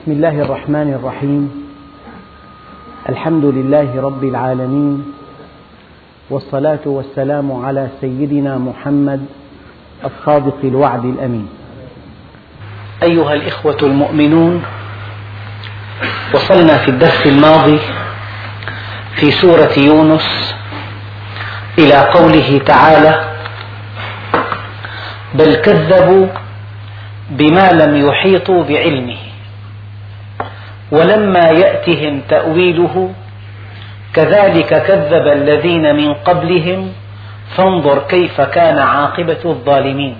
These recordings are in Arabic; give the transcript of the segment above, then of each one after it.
بسم الله الرحمن الرحيم. الحمد لله رب العالمين. والصلاة والسلام على سيدنا محمد الصادق الوعد الأمين. أيها الإخوة المؤمنون وصلنا في الدرس الماضي في سورة يونس إلى قوله تعالى بل كذبوا بما لم يحيطوا بعلمه. ولما يأتهم تأويله كذلك كذب الذين من قبلهم فانظر كيف كان عاقبة الظالمين.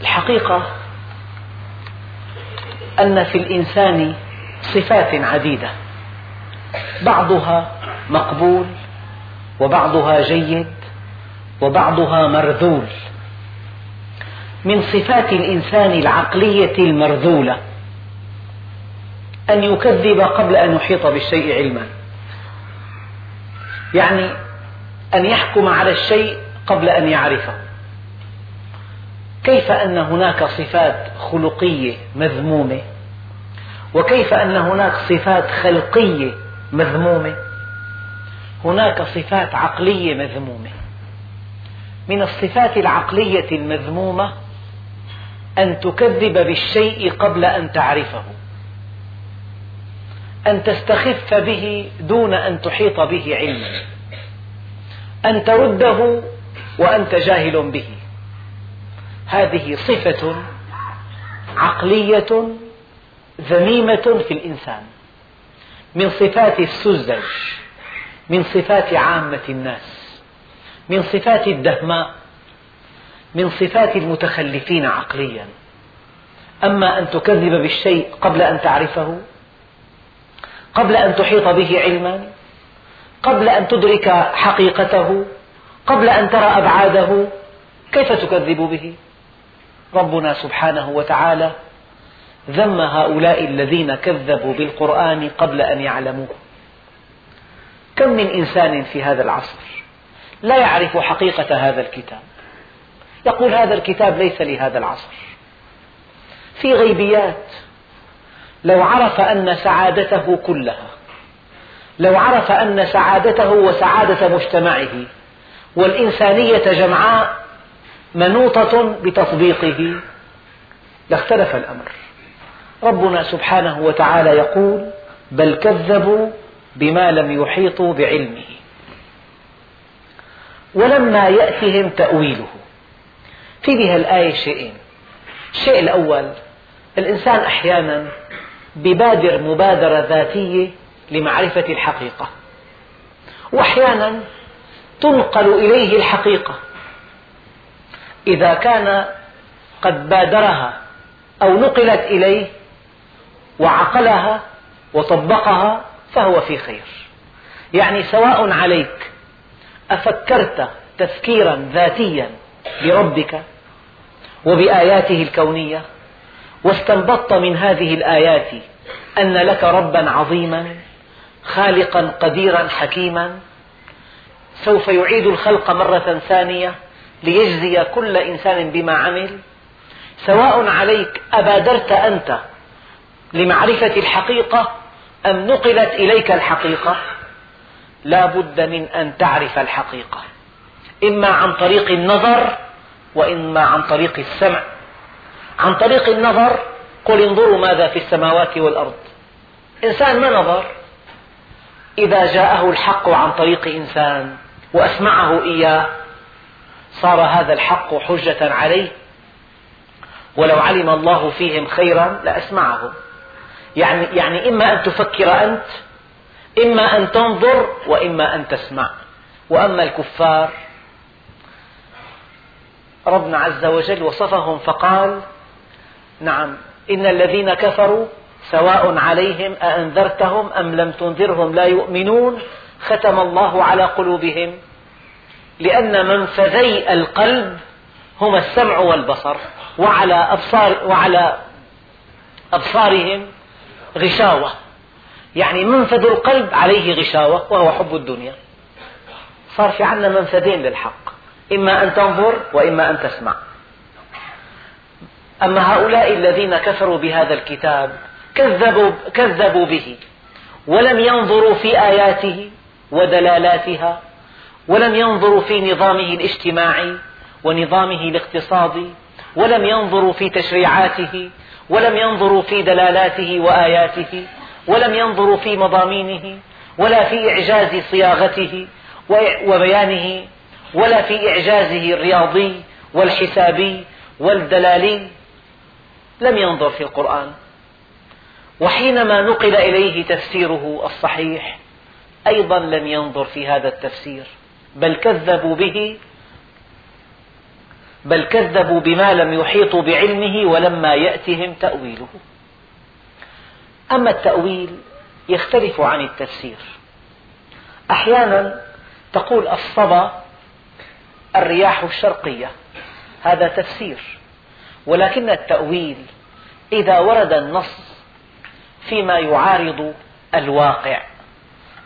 الحقيقة أن في الإنسان صفات عديدة بعضها مقبول وبعضها جيد وبعضها مرذول من صفات الإنسان العقلية المرذولة أن يكذب قبل أن يحيط بالشيء علما. يعني أن يحكم على الشيء قبل أن يعرفه. كيف أن هناك صفات خلقية مذمومة؟ وكيف أن هناك صفات خلقية مذمومة؟ هناك صفات عقلية مذمومة. من الصفات العقلية المذمومة أن تكذب بالشيء قبل أن تعرفه. أن تستخف به دون أن تحيط به علما. أن ترده وأنت جاهل به. هذه صفة عقلية ذميمة في الإنسان. من صفات السذج من صفات عامة الناس من صفات الدهماء من صفات المتخلفين عقليا. أما أن تكذب بالشيء قبل أن تعرفه قبل أن تحيط به علما قبل أن تدرك حقيقته قبل أن ترى أبعاده كيف تكذب به؟ ربنا سبحانه وتعالى ذم هؤلاء الذين كذبوا بالقرآن قبل أن يعلموه. كم من إنسان في هذا العصر لا يعرف حقيقة هذا الكتاب؟ يقول هذا الكتاب ليس لهذا العصر. في غيبيات لو عرف أن سعادته كلها لو عرف أن سعادته وسعادة مجتمعه والإنسانية جمعاء منوطة بتطبيقه لاختلف الأمر. ربنا سبحانه وتعالى يقول بل كذبوا بما لم يحيطوا بعلمه. ولما يأتهم تأويله في بها الآية شيئين. الشيء الأول الإنسان أحيانا ببادر مبادرة ذاتية لمعرفة الحقيقة. وأحيانا تنقل إليه الحقيقة. إذا كان قد بادرها أو نقلت إليه وعقلها وطبقها فهو في خير. يعني سواء عليك أفكرت تفكيرا ذاتيا بربك وبآياته الكونية واستنبطت من هذه الآيات أن لك ربا عظيما خالقا قديرا حكيما سوف يعيد الخلق مرة ثانية ليجزي كل إنسان بما عمل. سواء عليك أبادرت أنت لمعرفة الحقيقة أم نقلت إليك الحقيقة لا بد من أن تعرف الحقيقة. إما عن طريق النظر وإما عن طريق السمع. عن طريق النظر قل انظروا ماذا في السماوات والأرض. إنسان ما نظر؟ إذا جاءه الحق عن طريق إنسان وأسمعه إياه صار هذا الحق حجة عليه. ولو علم الله فيهم خيرا لأسمعهم يعني, يعني إما أن تفكر أنت إما أن تنظر وإما أن تسمع. وأما الكفار ربنا عز وجل وصفهم فقال نعم. إن الذين كفروا سواء عليهم أأنذرتهم أم لم تنذرهم لا يؤمنون ختم الله على قلوبهم لأن منفذي القلب هما السمع والبصر وعلى أبصار وعلى أبصارهم غشاوة. يعني منفذ القلب عليه غشاوة وهو حب الدنيا. صار في عندنا منفذين للحق. إما أن تنظر وإما أن تسمع. أما هؤلاء الذين كفروا بهذا الكتاب كذبوا, كذبوا به ولم ينظروا في آياته ودلالاتها ولم ينظروا في نظامه الاجتماعي ونظامه الاقتصادي ولم ينظروا في تشريعاته ولم ينظروا في دلالاته وآياته ولم ينظروا في مضامينه ولا في إعجاز صياغته وبيانه ولا في إعجازه الرياضي والحسابي والدلالي لم ينظر في القرآن. وحينما نقل إليه تفسيره الصحيح أيضا لم ينظر في هذا التفسير. بل كذبوا به بل كذبوا بما لم يحيطوا بعلمه ولما يأتهم تأويله. أما التأويل يختلف عن التفسير. أحيانا تقول الصبا الرياح الشرقية هذا تفسير. ولكن التأويل إذا ورد النص فيما يعارض الواقع.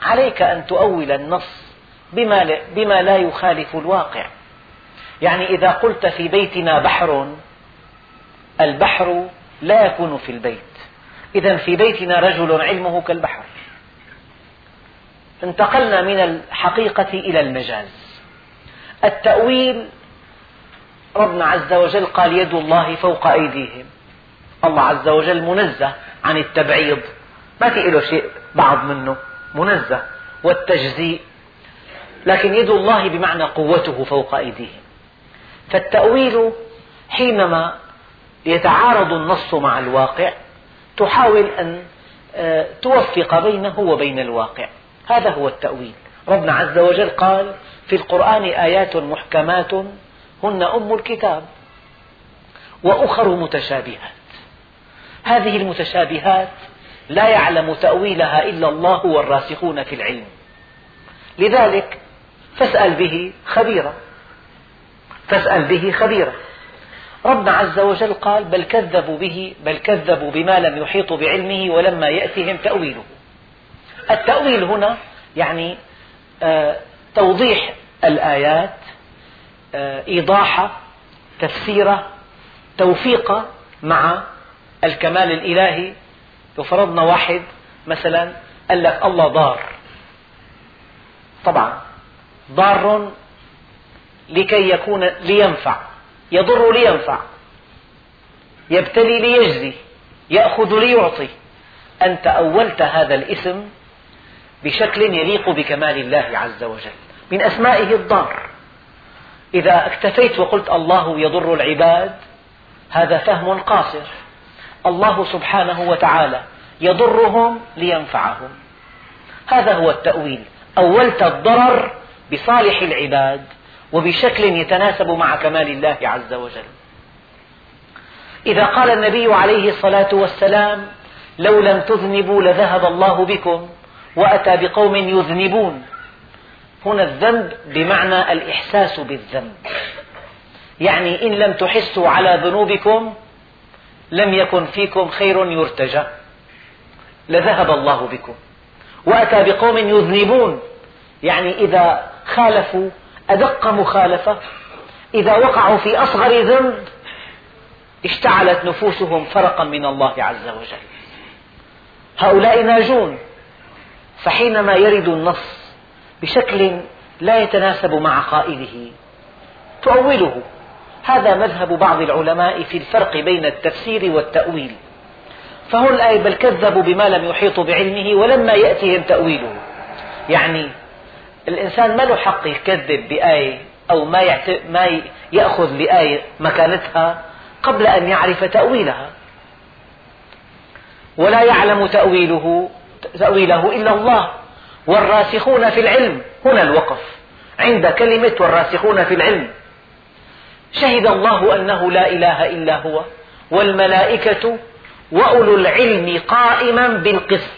عليك أن تؤول النص بما, بما لا يخالف الواقع. يعني إذا قلت في بيتنا بحر البحر لا يكون في البيت. إذا في بيتنا رجل علمه كالبحر. انتقلنا من الحقيقة إلى المجاز. التأويل ربنا عز وجل قال يد الله فوق أيديهم. الله عز وجل منزه عن التبعيض. ما في له شيء بعض منه. منزه والتجزيء. لكن يد الله بمعنى قوته فوق أيديهم. فالتأويل حينما يتعارض النص مع الواقع تحاول أن آه، توفق بينه وبين الواقع. هذا هو التأويل. ربنا عز وجل قال في القرآن آيات محكمات هن أم الكتاب وأخر متشابهات. هذه المتشابهات لا يعلم تأويلها إلا الله والراسخون في العلم. لذلك فاسأل به خبيرا. فاسأل به خبيرا. ربنا عز وجل قال بل كذبوا به بل كذبوا بما لم يحيطوا بعلمه ولما يأتهم تأويله. التأويل هنا يعني آه، توضيح الآيات إيضاحة تفسيره توفيقه مع الكمال الإلهي. لو فرضنا واحد مثلا قال لك الله ضار. طبعا ضار لكي يكون لينفع. يضر لينفع. يبتلي ليجزي. يأخذ ليعطي. أنت أولت هذا الاسم بشكل يليق بكمال الله عز وجل. من أسمائه الضار. إذا اكتفيت وقلت الله يضر العباد هذا فهم قاصر. الله سبحانه وتعالى يضرهم لينفعهم. هذا هو التأويل. أولت الضرر بصالح العباد وبشكل يتناسب مع كمال الله عز وجل. إذا قال النبي عليه الصلاة والسلام لو لم تذنبوا لذهب الله بكم وأتى بقوم يذنبون هنا الذنب بمعنى الإحساس بالذنب. يعني إن لم تحسوا على ذنوبكم لم يكن فيكم خير يرتجى. لذهب الله بكم. وأتى بقوم يذنبون. يعني إذا خالفوا أدق مخالفة. إذا وقعوا في أصغر ذنب اشتعلت نفوسهم فرقا من الله عز وجل. هؤلاء ناجون. فحينما يرد النص بشكل لا يتناسب مع قائله. تؤوله. هذا مذهب بعض العلماء في الفرق بين التفسير والتأويل. فهو الآية بل كذبوا بما لم يحيطوا بعلمه ولما يأتهم تأويله. يعني الإنسان ما له حق يكذب بآية أو ما, ما يأخذ لآية مكانتها قبل أن يعرف تأويلها. ولا يعلم تأويله تأويله إلا الله. والراسخون في العلم. هنا الوقف. عند كلمة والراسخون في العلم. شهد الله أنه لا إله إلا هو والملائكة وأولو العلم قائما بالقسط.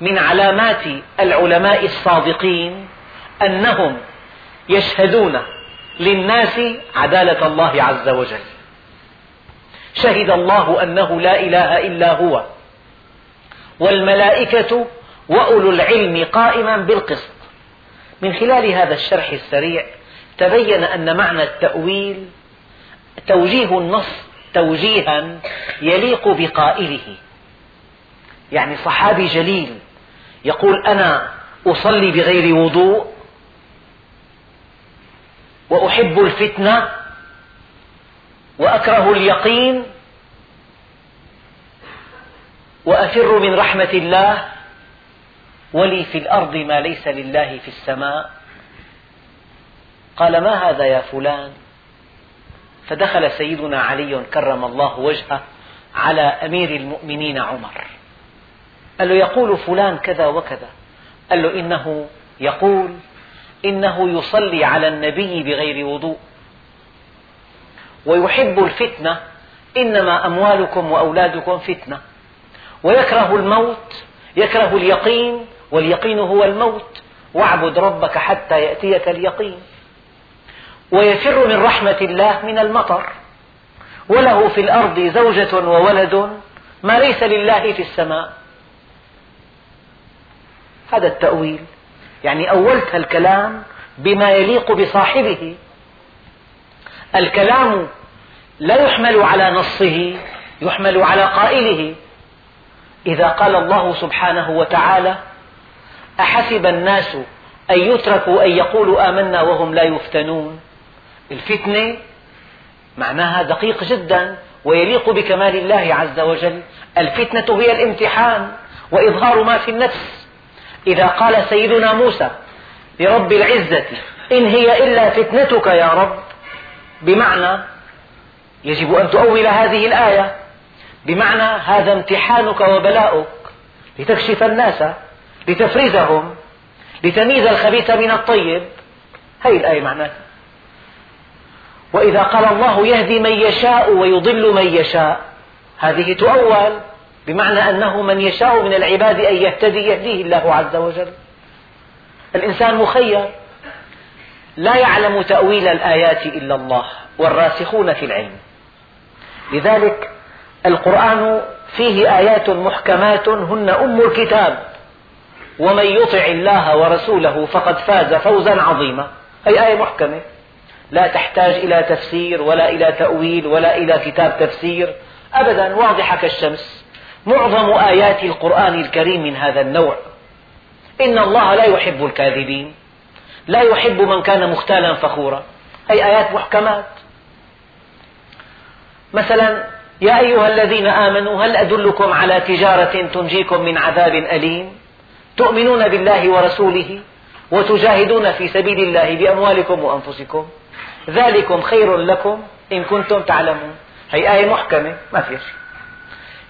من علامات العلماء الصادقين أنهم يشهدون للناس عدالة الله عز وجل. شهد الله أنه لا إله إلا هو والملائكة وأولو العلم قائما بالقسط. من خلال هذا الشرح السريع تبين أن معنى التأويل توجيه النص توجيها يليق بقائله. يعني صحابي جليل يقول أنا أصلي بغير وضوء وأحب الفتنة وأكره اليقين وأفر من رحمة الله ولي في الأرض ما ليس لله في السماء. قال ما هذا يا فلان؟ فدخل سيدنا علي كرم الله وجهه على أمير المؤمنين عمر. قال له يقول فلان كذا وكذا. قال له إنه يقول إنه يصلي على النبي بغير وضوء. ويحب الفتنة إنما أموالكم وأولادكم فتنة. ويكره الموت يكره اليقين واليقين هو الموت. واعبد ربك حتى يأتيك اليقين. ويفر من رحمة الله من المطر. وله في الأرض زوجة وولد ما ليس لله في السماء. هذا التأويل يعني أولت الكلام بما يليق بصاحبه. الكلام لا يحمل على نصه يحمل على قائله. إذا قال الله سبحانه وتعالى أحسب الناس أن يتركوا أن يقولوا آمنا وهم لا يفتنون؟ الفتنة معناها دقيق جدا ويليق بكمال الله عز وجل. الفتنة هي الامتحان وإظهار ما في النفس. إذا قال سيدنا موسى لرب العزة إن هي إلا فتنتك يا رب بمعنى يجب أن تؤول هذه الآية بمعنى هذا امتحانك وبلاؤك لتكشف الناس لتفرزهم لتميز الخبيث من الطيب. هذه الآية معناتها وإذا قال الله يهدي من يشاء ويضل من يشاء. هذه تؤول بمعنى أنه من يشاء من العباد أن يهتدي يهديه الله عز وجل. الإنسان مخير لا يعلم تأويل الآيات إلا الله والراسخون في العلم. لذلك القرآن فيه آيات محكمات هن أم الكتاب. ومن يطع الله ورسوله فقد فاز فوزا عظيما. أي آية محكمة. لا تحتاج إلى تفسير ولا إلى تأويل ولا إلى كتاب تفسير. أبدا واضحة كالشمس. معظم آيات القرآن الكريم من هذا النوع. إن الله لا يحب الكاذبين. لا يحب من كان مختالا فخورا. أي آيات محكمات. مثلا يا أيها الذين آمنوا هل أدلكم على تجارة تنجيكم من عذاب أليم؟ تؤمنون بالله ورسوله وتجاهدون في سبيل الله بأموالكم وأنفسكم. ذلكم خير لكم إن كنتم تعلمون. هي آية محكمة ما في شيء.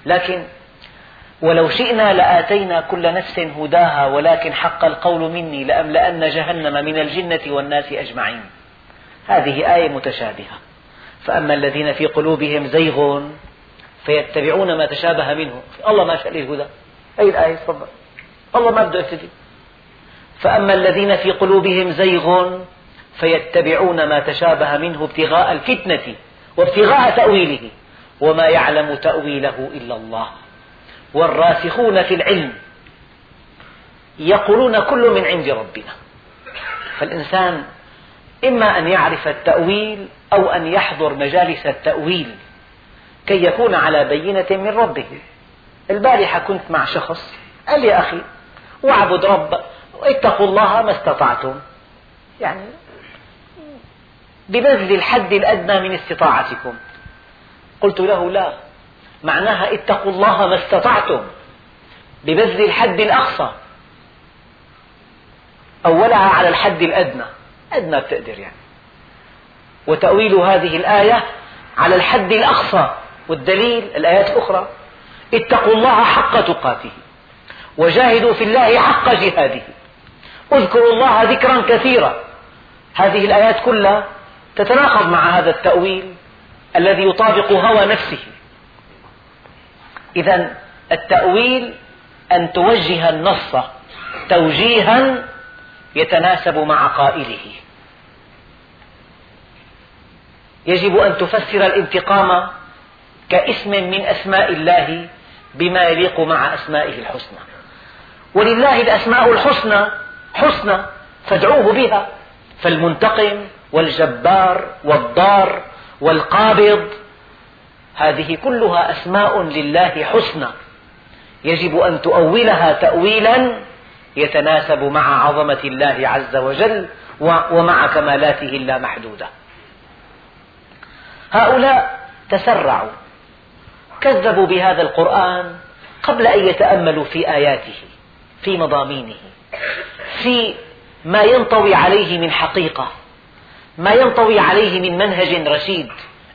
لكن ولو شئنا لآتينا كل نفس هداها ولكن حق القول مني لأملأن جهنم من الجنة والناس أجمعين. هذه آية متشابهة. فأما الذين في قلوبهم زيغ فيتبعون ما تشابه منه. الله ما شاء للهدى أي الآية؟ تفضل. الله ما بده يهتدي فأما الذين في قلوبهم زيغ فيتبعون ما تشابه منه ابتغاء الفتنة وابتغاء تأويله وما يعلم تأويله إلا الله. والراسخون في العلم يقولون كل من عند ربنا. فالإنسان إما أن يعرف التأويل أو أن يحضر مجالس التأويل كي يكون على بينة من ربه. البارحة كنت مع شخص قال لي أخي واعبد رب اتقوا الله ما استطعتم. يعني ببذل الحد الأدنى من استطاعتكم. قلت له لا معناها اتقوا الله ما استطعتم. ببذل الحد الأقصى. أولها على الحد الأدنى. أدنى بتقدر يعني. وتأويل هذه الآية على الحد الأقصى. والدليل الآيات الأخرى. اتقوا الله حق تقاته. وجاهدوا في الله حق جهاده. اذكروا الله ذكرا كثيرا. هذه الآيات كلها تتناقض مع هذا التأويل الذي يطابق هوى نفسه. إذا التأويل أن توجه النص توجيها يتناسب مع قائله. يجب أن تفسر الانتقام كاسم من أسماء الله بما يليق مع أسمائه الحسنى. ولله الأسماء الحسنى حسنى فادعوه بها. فالمنتقم والجبار والضار والقابض هذه كلها أسماء لله حسنى. يجب أن تؤولها تأويلا يتناسب مع عظمة الله عز وجل ومع كمالاته اللامحدودة. هؤلاء تسرعوا كذبوا بهذا القرآن قبل أن يتأملوا في آياته. في مضامينه في ما ينطوي عليه من حقيقة ما ينطوي عليه من منهج رشيد.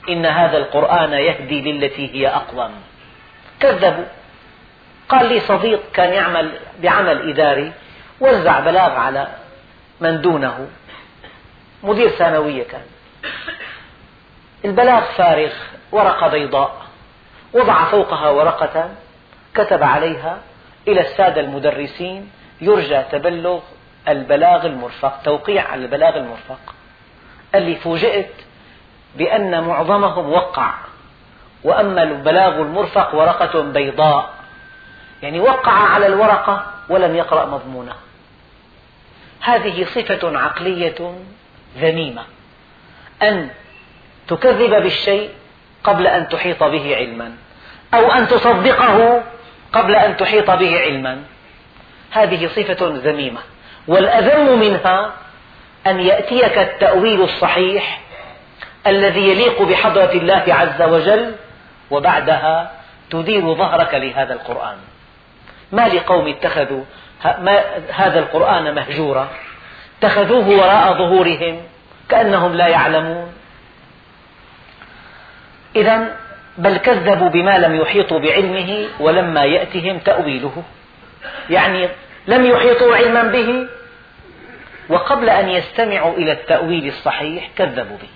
إن هذا القرآن يهدي للتي هي أقوم. كذبوا. قال لي صديق كان يعمل بعمل إداري وزع بلاغ على من دونه. مدير ثانوية كان. البلاغ فارغ ورقة بيضاء وضع فوقها ورقة كتب عليها إلى السادة المدرسين يرجى تبلغ البلاغ المرفق توقيع على البلاغ المرفق. قال لي فوجئت بأن معظمهم وقع وأما البلاغ المرفق ورقة بيضاء. يعني وقع على الورقة ولم يقرأ مضمونها هذه صفة عقلية ذميمة. أن تكذب بالشيء قبل أن تحيط به علما أو أن تصدقه قبل أن تحيط به علما. هذه صفة ذميمة. والأذم منها أن يأتيك التأويل الصحيح الذي يليق بحضرة الله عز وجل وبعدها تدير ظهرك لهذا القرآن. ما لقوم اتخذوا هذا القرآن مهجورا؟ اتخذوه وراء ظهورهم كأنهم لا يعلمون. إذا بل كذبوا بما لم يحيطوا بعلمه ولما يأتهم تأويله. يعني لم يحيطوا علما به وقبل أن يستمعوا إلى التأويل الصحيح كذبوا به.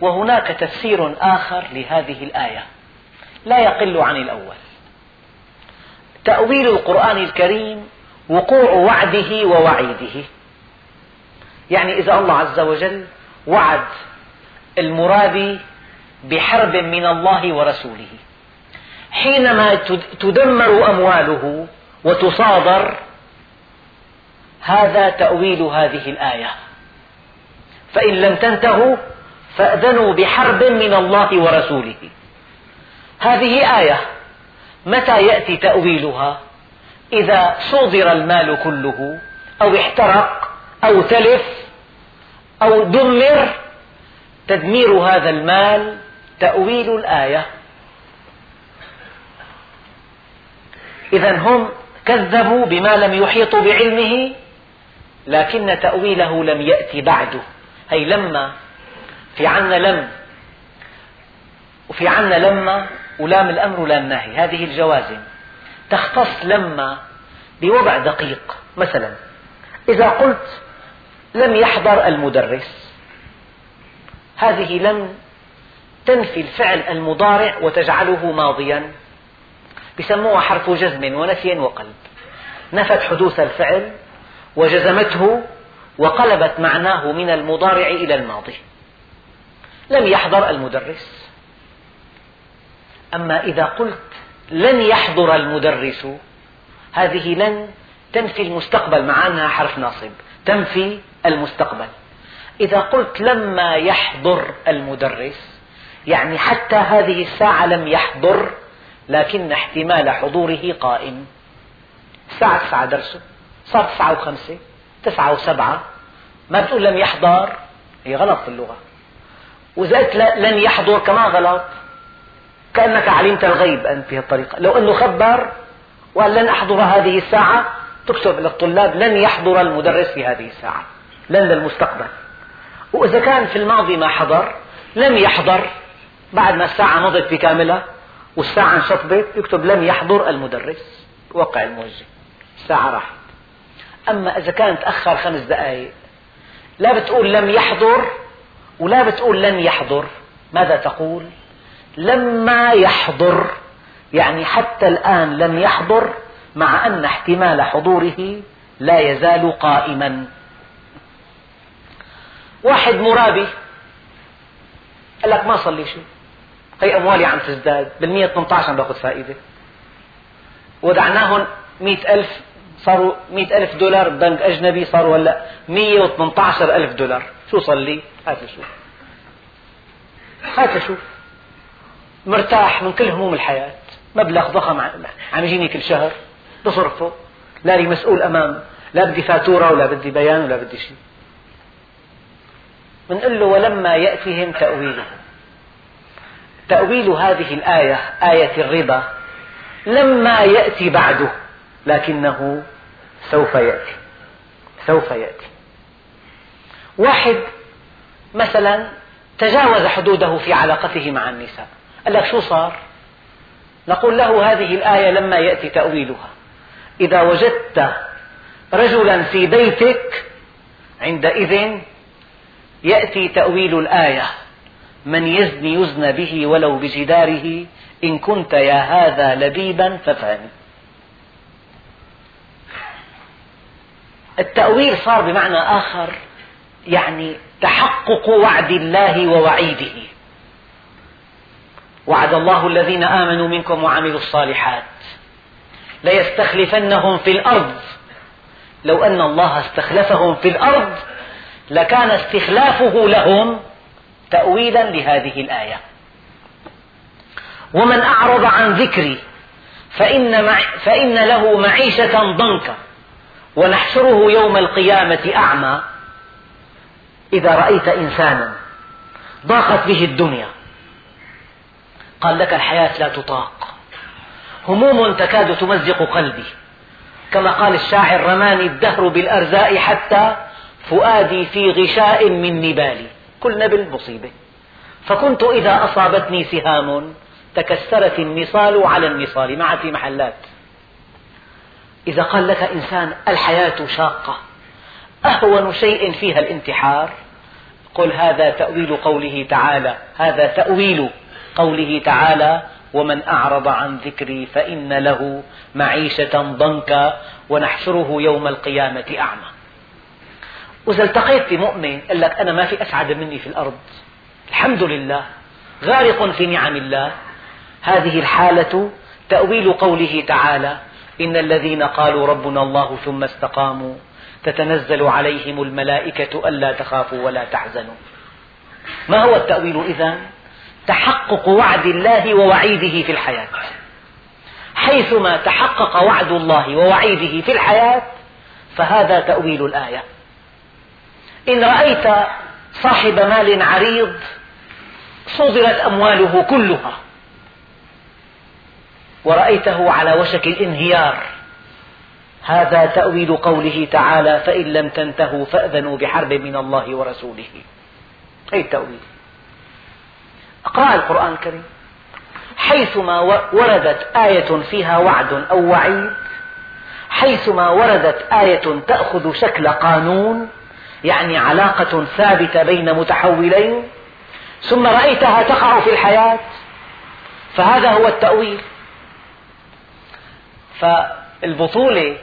وهناك تفسير آخر لهذه الآية لا يقل عن الأول. تأويل القرآن الكريم وقوع وعده ووعيده. يعني إذا الله عز وجل وعد المرابي بحرب من الله ورسوله. حينما تدمر أمواله وتصادر هذا تأويل هذه الآية. فإن لم تنتهوا فأذنوا بحرب من الله ورسوله. هذه آية متى يأتي تأويلها؟ إذا صودر المال كله أو احترق أو تلف أو دمر تدمير هذا المال تأويل الآية. إذا هم كذبوا بما لم يحيطوا بعلمه لكن تأويله لم يأتي بعده. هي لما في عنا لم. وفي عنا لما ولام الأمر ولام النهي هذه الجوازم. تختص لما بوضع دقيق. مثلا إذا قلت لم يحضر المدرس هذه لم تنفي الفعل المضارع وتجعله ماضيا. يسموها حرف جزم ونفي وقلب. نفت حدوث الفعل وجزمته وقلبت معناه من المضارع إلى الماضي. لم يحضر المدرس. أما إذا قلت لن يحضر المدرس هذه لن تنفي المستقبل مع أنها حرف ناصب. تنفي المستقبل. إذا قلت لما يحضر المدرس يعني حتى هذه الساعة لم يحضر لكن احتمال حضوره قائم. الساعة تسعة درسه صار تسعة وخمسة تسعة وسبعة. ما بتقول لم يحضر؟ هي غلط في اللغة. وإذا قلت لن يحضر كمان غلط. كأنك علمت الغيب أنت بهالطريقة. لو أنه خبر وقال لن أحضر هذه الساعة تكتب للطلاب لن يحضر المدرس في هذه الساعة لن للمستقبل. وإذا كان في الماضي ما حضر لم يحضر بعد ما الساعة مضت بكاملها والساعة انشطبت يكتب لم يحضر المدرس وقع الموجة. الساعة راحت. أما إذا كان تأخر خمس دقائق لا بتقول لم يحضر ولا بتقول لن يحضر. ماذا تقول؟ لما يحضر يعني حتى الآن لم يحضر مع أن احتمال حضوره لا يزال قائما. واحد مرابي قال لك ما صار لي شيء. هي أموالي عم تزداد بالمية 18 عم باخذ فائدة. ودعناهم مئة ألف صاروا مئة ألف دولار بنك أجنبي صاروا هلأ مية وثمانية ألف دولار. شو صار لي؟ هات شوف هات شوف مرتاح من كل هموم الحياة. مبلغ ضخم عم يجيني كل شهر. بصرفه. لا لي مسؤول أمام. لا بدي فاتورة ولا بدي بيان ولا بدي شيء. بنقول له ولما يأتهم تأويله. تأويل هذه الآية آية الربا لما يأتي بعده لكنه سوف يأتي سوف يأتي. واحد مثلا تجاوز حدوده في علاقته مع النساء. قال لك شو صار؟ نقول له هذه الآية لما يأتي تأويلها. إذا وجدت رجلا في بيتك عندئذ يأتي تأويل الآية. من يزني يزن به ولو بجداره إن كنت يا هذا لبيبا فافهم التأويل صار بمعنى آخر يعني تحقق وعد الله ووعيده. وعد الله الذين آمنوا منكم وعملوا الصالحات. ليستخلفنهم في الأرض. لو أن الله استخلفهم في الأرض لكان استخلافه لهم تأويلا لهذه الآية. ومن أعرض عن ذكري فإن, مع فإن له معيشة ضنكا ونحشره يوم القيامة أعمى إذا رأيت إنسانا ضاقت به الدنيا. قال لك الحياة لا تطاق. هموم تكاد تمزق قلبي. كما قال الشاعر رماني الدهر بالأرزاء حتى فؤادي في غشاء من نبالي. كل نبل مصيبة. فكنت إذا أصابتني سهام تكسرت النصال على النصال ما في محلات. إذا قال لك إنسان الحياة شاقة أهون شيء فيها الانتحار قل هذا تأويل قوله تعالى هذا تأويل قوله تعالى ومن أعرض عن ذكري فإن له معيشة ضنكا ونحشره يوم القيامة أعمى. وإذا التقيت بمؤمن قال لك أنا ما في أسعد مني في الأرض. الحمد لله. غارق في نعم الله. هذه الحالة تأويل قوله تعالى إن الذين قالوا ربنا الله ثم استقاموا تتنزل عليهم الملائكة ألا تخافوا ولا تحزنوا. ما هو التأويل إذن؟ تحقق وعد الله ووعيده في الحياة. حيثما تحقق وعد الله ووعيده في الحياة فهذا تأويل الآية. إن رأيت صاحب مال عريض صدرت أمواله كلها. ورأيته على وشك الإنهيار. هذا تأويل قوله تعالى فإن لم تنتهوا فأذنوا بحرب من الله ورسوله. أي التأويل أقرأ القرآن الكريم. حيثما وردت آية فيها وعد أو وعيد حيثما وردت آية تأخذ شكل قانون يعني علاقة ثابتة بين متحولين ثم رأيتها تقع في الحياة فهذا هو التأويل. فالبطولة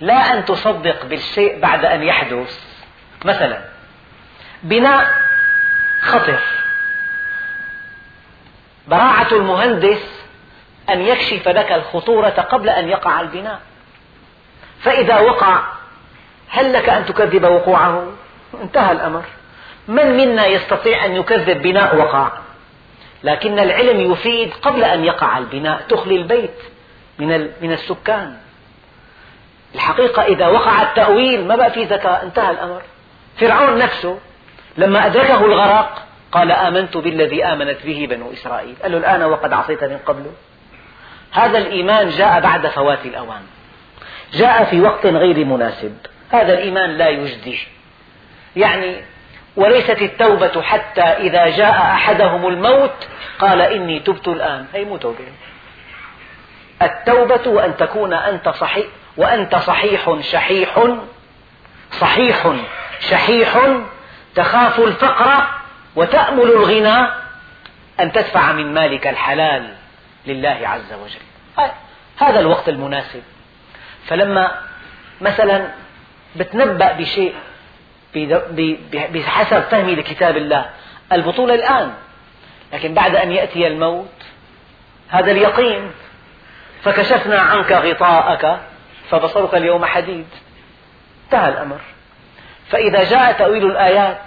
لا أن تصدق بالشيء بعد أن يحدث. مثلا بناء خطر. براعة المهندس أن يكشف لك الخطورة قبل أن يقع البناء. فإذا وقع هل لك أن تكذب وقوعه؟ انتهى الأمر. من منا يستطيع أن يكذب بناء وقع لكن العلم يفيد قبل أن يقع البناء تخلي البيت من من السكان. الحقيقة إذا وقع التأويل ما بقى في ذكاء انتهى الأمر. فرعون نفسه لما أدركه الغرق قال آمنت بالذي آمنت به بنو إسرائيل. قال له الآن وقد عصيت من قبل. هذا الإيمان جاء بعد فوات الأوان. جاء في وقت غير مناسب. هذا الإيمان لا يجدي. يعني وليست التوبة حتى إذا جاء أحدهم الموت قال إني تبت الآن. هي مو توبة التوبة وأن تكون أنت صحيح وأنت صحيح شحيح صحيح شحيح تخاف الفقر وتأمل الغنى أن تدفع من مالك الحلال لله عز وجل. هذا الوقت المناسب. فلما مثلا بتنبأ بشيء بحسب فهمي لكتاب الله. البطولة الآن لكن بعد أن يأتي الموت هذا اليقين. فكشفنا عنك غطاءك فبصرك اليوم حديد. انتهى الأمر. فإذا جاء تأويل الآيات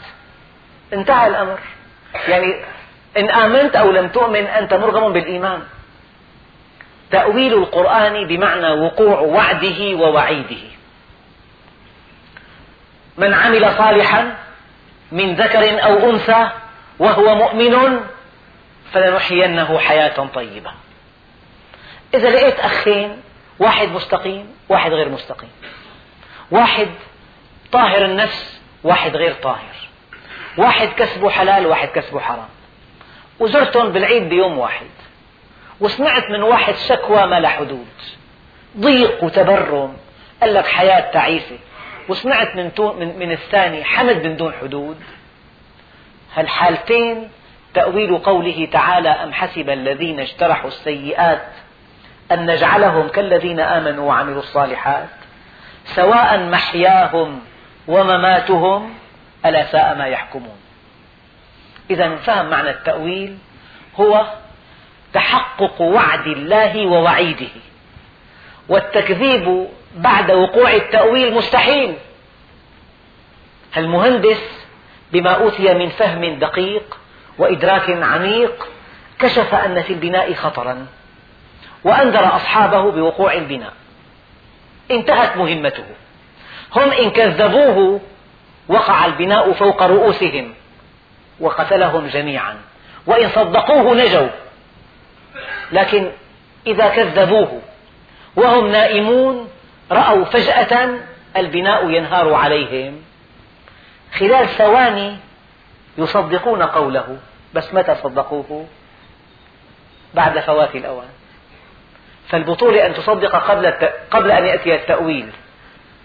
انتهى الأمر. يعني إن آمنت أو لم تؤمن أنت مرغم بالإيمان. تأويل القرآن بمعنى وقوع وعده ووعيده. من عمل صالحا من ذكر أو أنثى وهو مؤمن فلنحيينه حياة طيبة. إذا لقيت أخين واحد مستقيم واحد غير مستقيم. واحد طاهر النفس واحد غير طاهر. واحد كسبه حلال واحد كسبه حرام. وزرتهم بالعيد بيوم واحد وسمعت من واحد شكوى ما لا حدود. ضيق وتبرم قال لك حياة تعيسة. وسمعت من, من, من الثاني حمد من دون حدود. هالحالتين تأويل قوله تعالى أم حسب الذين اجترحوا السيئات أن نجعلهم كالذين آمنوا وعملوا الصالحات سواء محياهم ومماتهم ألا ساء ما يحكمون. إذا فهم معنى التأويل هو تحقق وعد الله ووعيده والتكذيب بعد وقوع التأويل مستحيل. المهندس بما أوتي من فهم دقيق وإدراك عميق كشف أن في البناء خطرا وأنذر أصحابه بوقوع البناء. انتهت مهمته. هم إن كذبوه وقع البناء فوق رؤوسهم وقتلهم جميعا. وإن صدقوه نجوا. لكن إذا كذبوه وهم نائمون رأوا فجأة البناء ينهار عليهم. خلال ثواني يصدقون قوله. بس متى صدقوه؟ بعد فوات الأوان. فالبطولة أن تصدق قبل, قبل أن يأتي التأويل.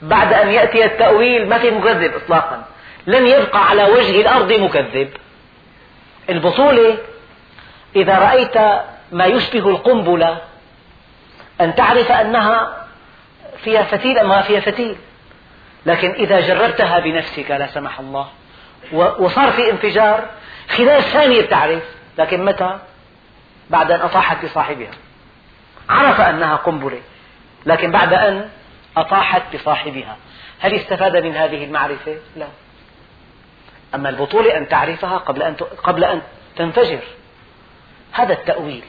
بعد أن يأتي التأويل ما في مكذب إطلاقا. لن يبقى على وجه الأرض مكذب. البطولة إذا رأيت ما يشبه القنبلة أن تعرف أنها فيها فتيل أم ما فيها فتيل. لكن إذا جربتها بنفسك لا سمح الله وصار في انفجار خلال ثانية تعرف لكن متى؟ بعد أن أطاحت بصاحبها. عرف أنها قنبلة لكن بعد أن أطاحت بصاحبها. هل استفاد من هذه المعرفة؟ لا. أما البطولة أن تعرفها قبل أن قبل أن تنفجر. هذا التأويل.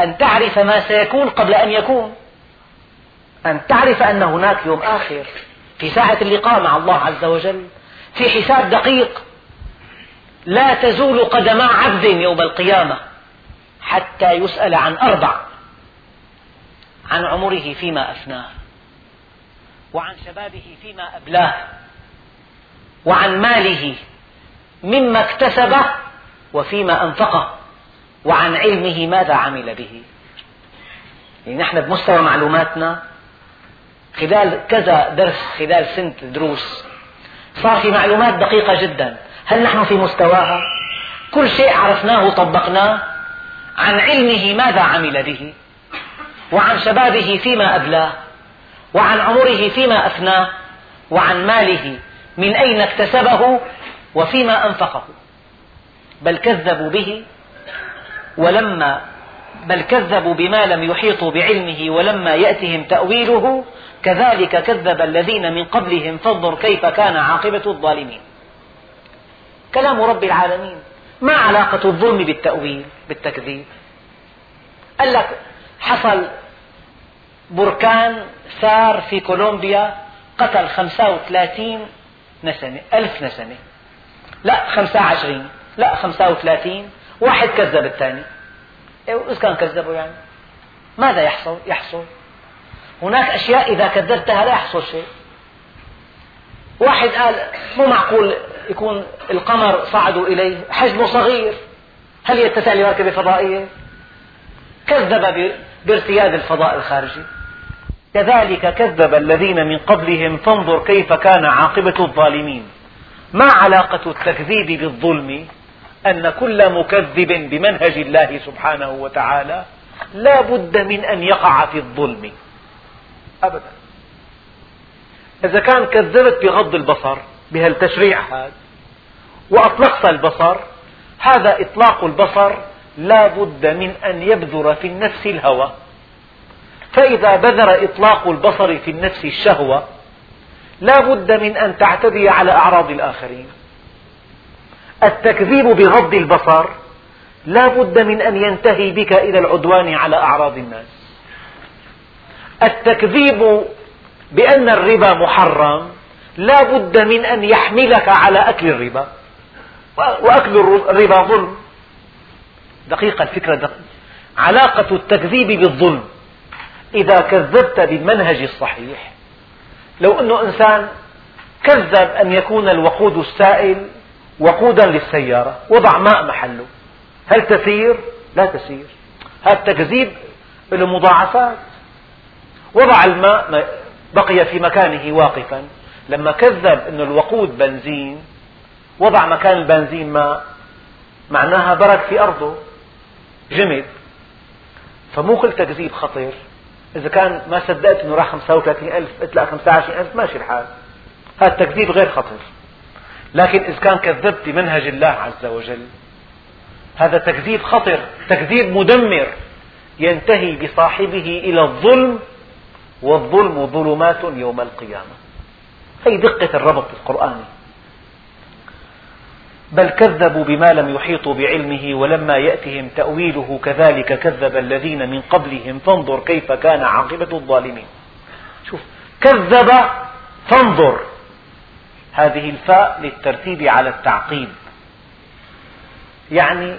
أن تعرف ما سيكون قبل أن يكون. أن تعرف أن هناك يوم آخر في ساعة اللقاء مع الله عز وجل في حساب دقيق لا تزول قدما عبد يوم القيامة حتى يسأل عن أربع عن عمره فيما أفناه وعن شبابه فيما أبلاه وعن ماله مما اكتسبه وفيما أنفقه وعن علمه ماذا عمل به. يعني نحن بمستوى معلوماتنا خلال كذا درس خلال سنة دروس صار في معلومات دقيقة جدا. هل نحن في مستواها؟ كل شيء عرفناه وطبقناه عن علمه ماذا عمل به؟ وعن شبابه فيما أبلاه. وعن عمره فيما أفناه وعن ماله من أين اكتسبه وفيما أنفقه. بل كذبوا به ولما بل كذبوا بما لم يحيطوا بعلمه ولما يأتهم تأويله كذلك كذب الذين من قبلهم فانظر كيف كان عاقبة الظالمين. كلام رب العالمين ما علاقة الظلم بالتأويل بالتكذيب؟ قال لك حصل بركان ثار في كولومبيا قتل 35 نسمة ألف نسمة. لا 25 لا 35 واحد كذب الثاني. إيه، إذا كان كذبوا يعني ماذا يحصل؟ يحصل هناك أشياء إذا كذبتها لا يحصل شيء. واحد قال مو معقول يكون القمر صعدوا إليه حجمه صغير هل يتسع لمركبة فضائية؟ كذب بارتياد الفضاء الخارجي. كذلك كذب الذين من قبلهم فانظر كيف كان عاقبة الظالمين. ما علاقة التكذيب بالظلم؟ أن كل مكذب بمنهج الله سبحانه وتعالى لا بد من أن يقع في الظلم. أبدا. إذا كان كذبت بغض البصر بهالتشريع هذا وأطلقت البصر هذا إطلاق البصر لا بد من أن يبذر في النفس الهوى. فإذا بذر إطلاق البصر في النفس الشهوة لا بد من أن تعتدي على أعراض الآخرين. التكذيب بغض البصر لا بد من أن ينتهي بك إلى العدوان على أعراض الناس. التكذيب بأن الربا محرم لا بد من أن يحملك على أكل الربا. وأكل الربا ظلم. دقيقة الفكرة دقيقة. علاقة التكذيب بالظلم. إذا كذبت بالمنهج الصحيح لو أن إنسان كذب أن يكون الوقود السائل وقودا للسيارة وضع ماء محله. هل تسير؟ لا تسير. هذا التكذيب له مضاعفات. وضع الماء بقي في مكانه واقفا. لما كذب أن الوقود بنزين وضع مكان البنزين ماء معناها برك في أرضه. جمد. فمو كل تكذيب خطير. إذا كان ما صدقت أنه راح 35 ألف قلت لا 25 ألف ماشي الحال. هذا التكذيب غير خطير. لكن إذا كان كذبت بمنهج الله عز وجل هذا تكذيب خطر تكذيب مدمر ينتهي بصاحبه إلى الظلم والظلم ظلمات يوم القيامة. هي دقة الربط القرآني بل كذبوا بما لم يحيطوا بعلمه ولما يأتهم تأويله كذلك كذب الذين من قبلهم. فانظر كيف كان عاقبة الظالمين. شوف كذب فانظر. هذه الفاء للترتيب على التعقيب. يعني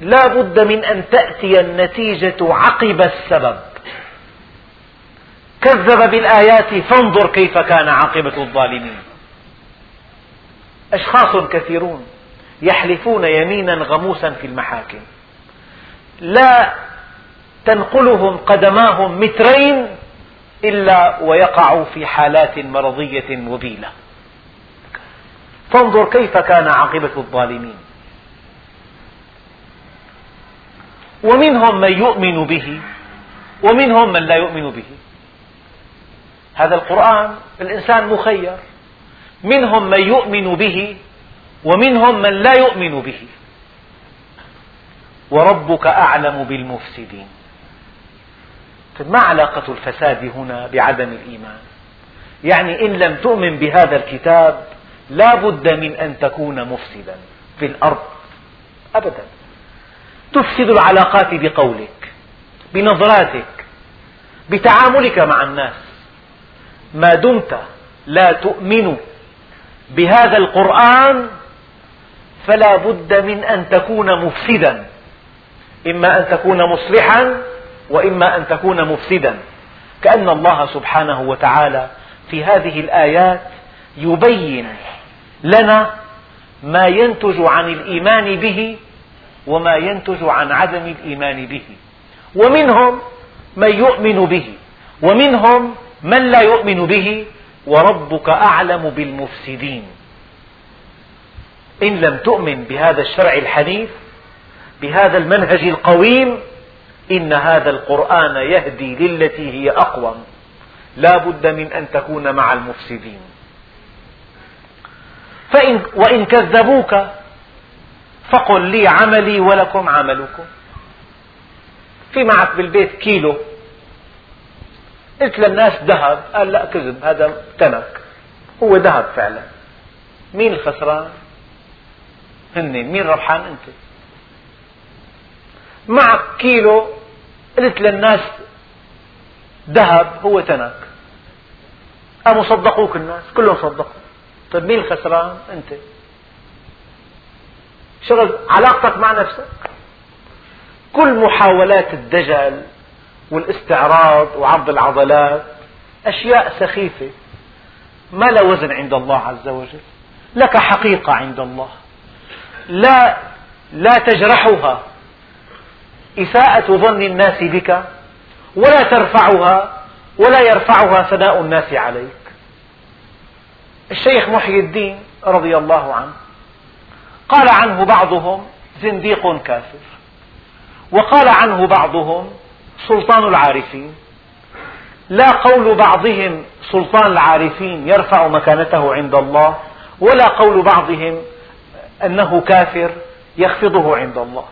لا بد من أن تأتي النتيجة عقب السبب. كذب بالآيات فانظر كيف كان عاقبة الظالمين. أشخاص كثيرون يحلفون يمينا غموسا في المحاكم. لا تنقلهم قدماهم مترين إلا ويقعوا في حالات مرضية وبيلة فانظر كيف كان عاقبة الظالمين. ومنهم من يؤمن به ومنهم من لا يؤمن به. هذا القرآن الإنسان مخير. منهم من يؤمن به ومنهم من لا يؤمن به. وربك أعلم بالمفسدين. طيب ما علاقة الفساد هنا بعدم الإيمان؟ يعني إن لم تؤمن بهذا الكتاب لا بد من أن تكون مفسدا في الأرض. أبدا. تفسد العلاقات بقولك بنظراتك بتعاملك مع الناس. ما دمت لا تؤمن بهذا القرآن فلا بد من أن تكون مفسدا. إما أن تكون مصلحا وإما أن تكون مفسدا. كأن الله سبحانه وتعالى في هذه الآيات يبين لنا ما ينتج عن الإيمان به وما ينتج عن عدم الإيمان به. ومنهم من يؤمن به ومنهم من لا يؤمن به وربك أعلم بالمفسدين. إن لم تؤمن بهذا الشرع الحنيف بهذا المنهج القويم إن هذا القرآن يهدي للتي هي أقوم. لا بد من أن تكون مع المفسدين. فإن وإن كذبوك فقل لي عملي ولكم عملكم. في معك بالبيت كيلو. قلت للناس ذهب قال لا كذب هذا تنك. هو ذهب فعلا. مين الخسران؟ هن مين ربحان أنت؟ معك كيلو قلت للناس ذهب هو تنك. قاموا صدقوك الناس؟ كلهم صدقوا. طيب مين الخسران؟ أنت. شغل علاقتك مع نفسك. كل محاولات الدجل والاستعراض وعرض العضلات أشياء سخيفة. ما لا وزن عند الله عز وجل لك حقيقة عند الله. لا لا تجرحها إساءة ظن الناس بك ولا ترفعها ولا يرفعها ثناء الناس عليك. الشيخ محي الدين رضي الله عنه قال عنه بعضهم زنديق كافر وقال عنه بعضهم سلطان العارفين. لا قول بعضهم سلطان العارفين يرفع مكانته عند الله ولا قول بعضهم أنه كافر يخفضه عند الله.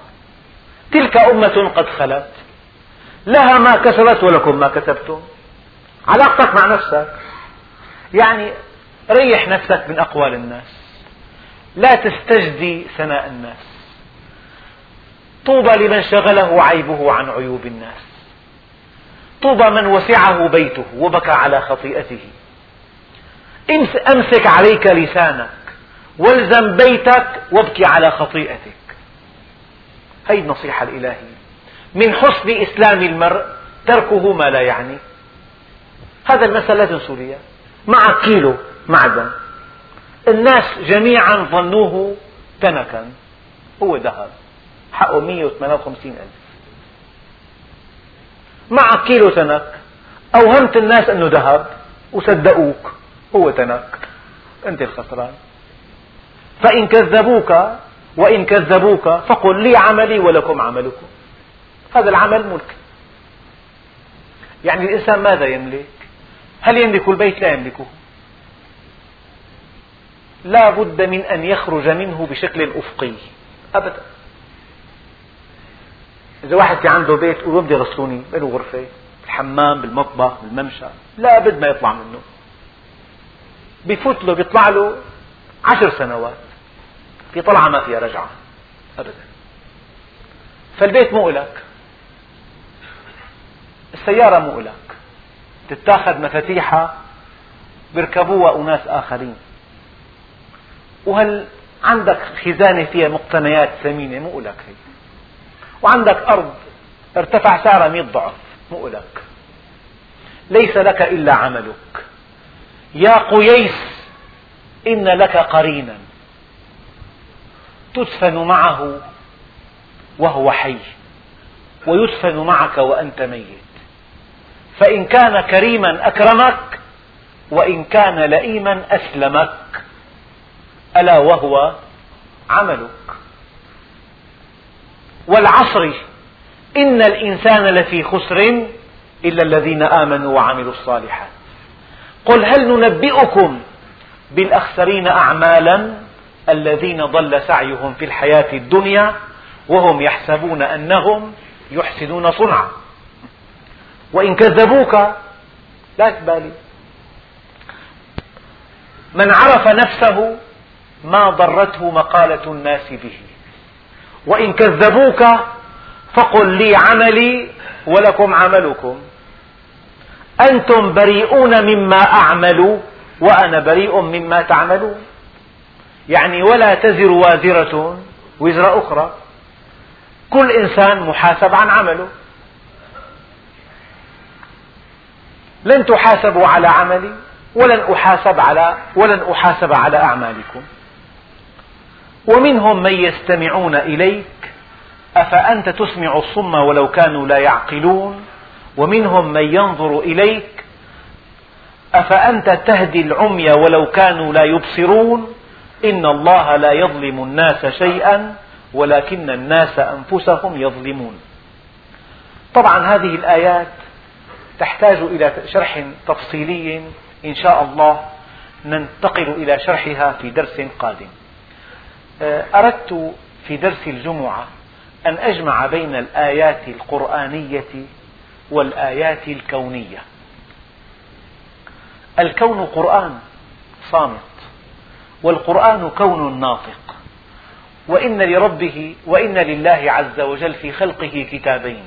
تلك أمة قد خلت. لها ما كسبت ولكم ما كسبتم. علاقتك مع نفسك. يعني ريح نفسك من أقوال الناس. لا تستجدي ثناء الناس. طوبى لمن شغله عيبه عن عيوب الناس. طوبى من وسعه بيته وبكى على خطيئته. أمسك عليك لسانك والزم بيتك وابكي على خطيئتك. هذه النصيحة الإلهية. من حسن إسلام المرء تركه ما لا يعني. هذا المثل لا تنسوا لي معك كيلو معدن. الناس جميعا ظنوه تنكا. هو ذهب حقه 158 ألف. معك كيلو تنك. أوهمت الناس أنه ذهب. وصدقوك. هو تنك. أنت الخسران. فإن كذبوك وإن كذبوك فقل لي عملي ولكم عملكم. هذا العمل ملك. يعني الإنسان ماذا يملك؟ هل يملك البيت؟ لا يملكه. لا بد من أن يخرج منه بشكل أفقي. أبدا. إذا واحد في عنده بيت يقول بدي يغسلوني له غرفة الحمام بالمطبخ بالممشى لا بد ما يطلع منه. بفوت له بيطلع له عشر سنوات. في طلعة ما فيها رجعة أبدا. فالبيت مو إلك. السيارة مو إلك. تتاخذ مفاتيحها بيركبوها أناس آخرين. وهل عندك خزانة فيها مقتنيات ثمينة؟ مو إلك هي. وعندك أرض ارتفع سعرها مئة ضعف مو إلك ليس لك إلا عملك. يا قييس إن لك قرينا. تدفن معه وهو حي ويدفن معك وأنت ميت. فإن كان كريما أكرمك وإن كان لئيما أسلمك. ألا وهو عملك. والعصر. إن الإنسان لفي خسر إلا الذين آمنوا وعملوا الصالحات. قل هل ننبئكم بالأخسرين أعمالا الذين ضل سعيهم في الحياة الدنيا وهم يحسبون أنهم يحسنون صنعا. وإن كذبوك لا تبالي من عرف نفسه ما ضرته مقالة الناس به. وإن كذبوك فقل لي عملي ولكم عملكم. أنتم بريئون مما أعمل وأنا بريء مما تعملون. يعني ولا تزر وازرة وزر أخرى. كل إنسان محاسب عن عمله. لن تحاسبوا على عملي ولن أحاسب على ولن أحاسب على أعمالكم. ومنهم من يستمعون إليك أفأنت تسمع الصم ولو كانوا لا يعقلون؟ ومنهم من ينظر إليك أفأنت تهدي العمي ولو كانوا لا يبصرون؟ إن الله لا يظلم الناس شيئا ولكن الناس أنفسهم يظلمون. طبعا هذه الآيات تحتاج إلى شرح تفصيلي إن شاء الله ننتقل إلى شرحها في درس قادم. أردت في درس الجمعة أن أجمع بين الآيات القرآنية والآيات الكونية. الكون قرآن صامت والقرآن كون ناطق وإن لربه وإن لله عز وجل في خلقه كتابين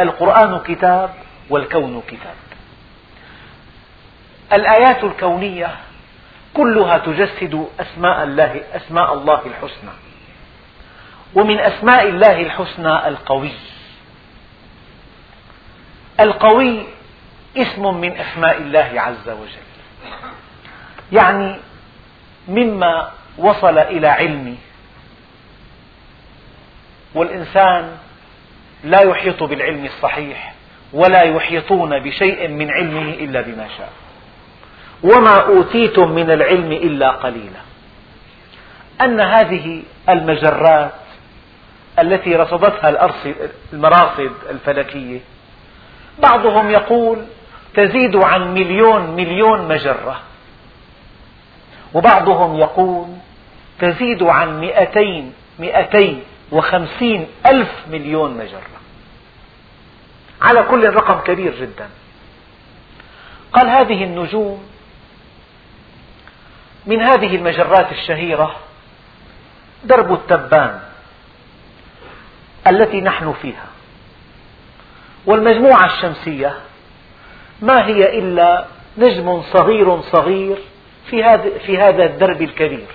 القرآن كتاب والكون كتاب. الآيات الكونية كلها تجسد أسماء الله, أسماء الله الحسنى. ومن أسماء الله الحسنى القوي. القوي اسم من أسماء الله عز وجل. يعني مما وصل إلى علمي والإنسان لا يحيط بالعلم الصحيح ولا يحيطون بشيء من علمه إلا بما شاء. وما أوتيتم من العلم إلا قليلا. أن هذه المجرات التي رصدتها المراصد الفلكية بعضهم يقول تزيد عن مليون مليون مجرة وبعضهم يقول تزيد عن مئتين مئتي وخمسين ألف مليون مجرة. على كل رقم كبير جدا. قال هذه النجوم من هذه المجرات الشهيرة درب التبان التي نحن فيها. والمجموعة الشمسية ما هي إلا نجم صغير صغير في هذا, في هذا الدرب الكبير.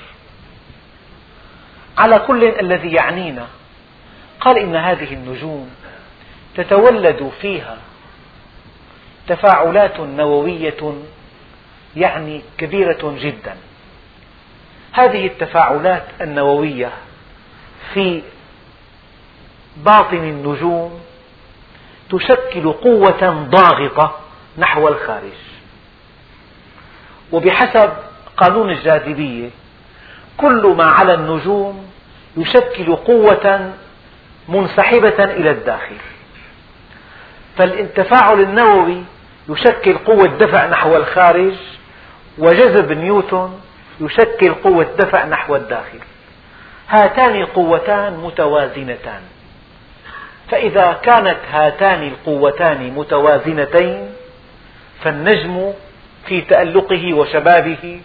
على كل الذي يعنينا قال إن هذه النجوم تتولد فيها تفاعلات نووية يعني كبيرة جدا. هذه التفاعلات النووية في باطن النجوم تشكل قوة ضاغطة نحو الخارج. وبحسب قانون الجاذبية كل ما على النجوم يشكل قوة منسحبة إلى الداخل. فالتفاعل النووي يشكل قوة دفع نحو الخارج وجذب نيوتن يشكل قوة دفع نحو الداخل. هاتان قوتان متوازنتان. فإذا كانت هاتان القوتان متوازنتين فالنجم في تألقه وشبابه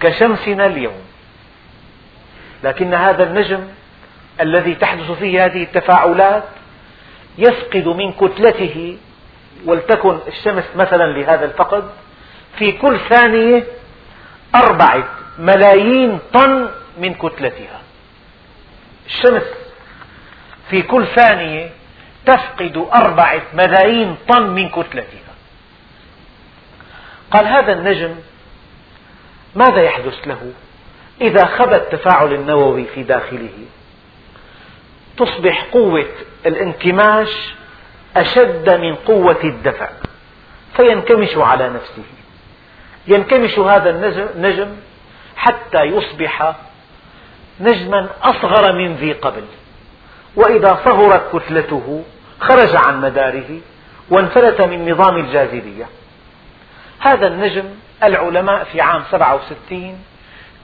كشمسنا اليوم. لكن هذا النجم الذي تحدث فيه هذه التفاعلات يفقد من كتلته ولتكن الشمس مثلا لهذا الفقد في كل ثانية أربعة ملايين طن من كتلتها. الشمس في كل ثانية تفقد أربعة ملايين طن من كتلتها. قال هذا النجم ماذا يحدث له إذا خبى التفاعل النووي في داخله؟ تصبح قوة الانكماش أشد من قوة الدفع فينكمش على نفسه. ينكمش هذا النجم حتى يصبح نجما أصغر من ذي قبل. وإذا صغرت كتلته خرج عن مداره وانفلت من نظام الجاذبية. هذا النجم العلماء في عام 67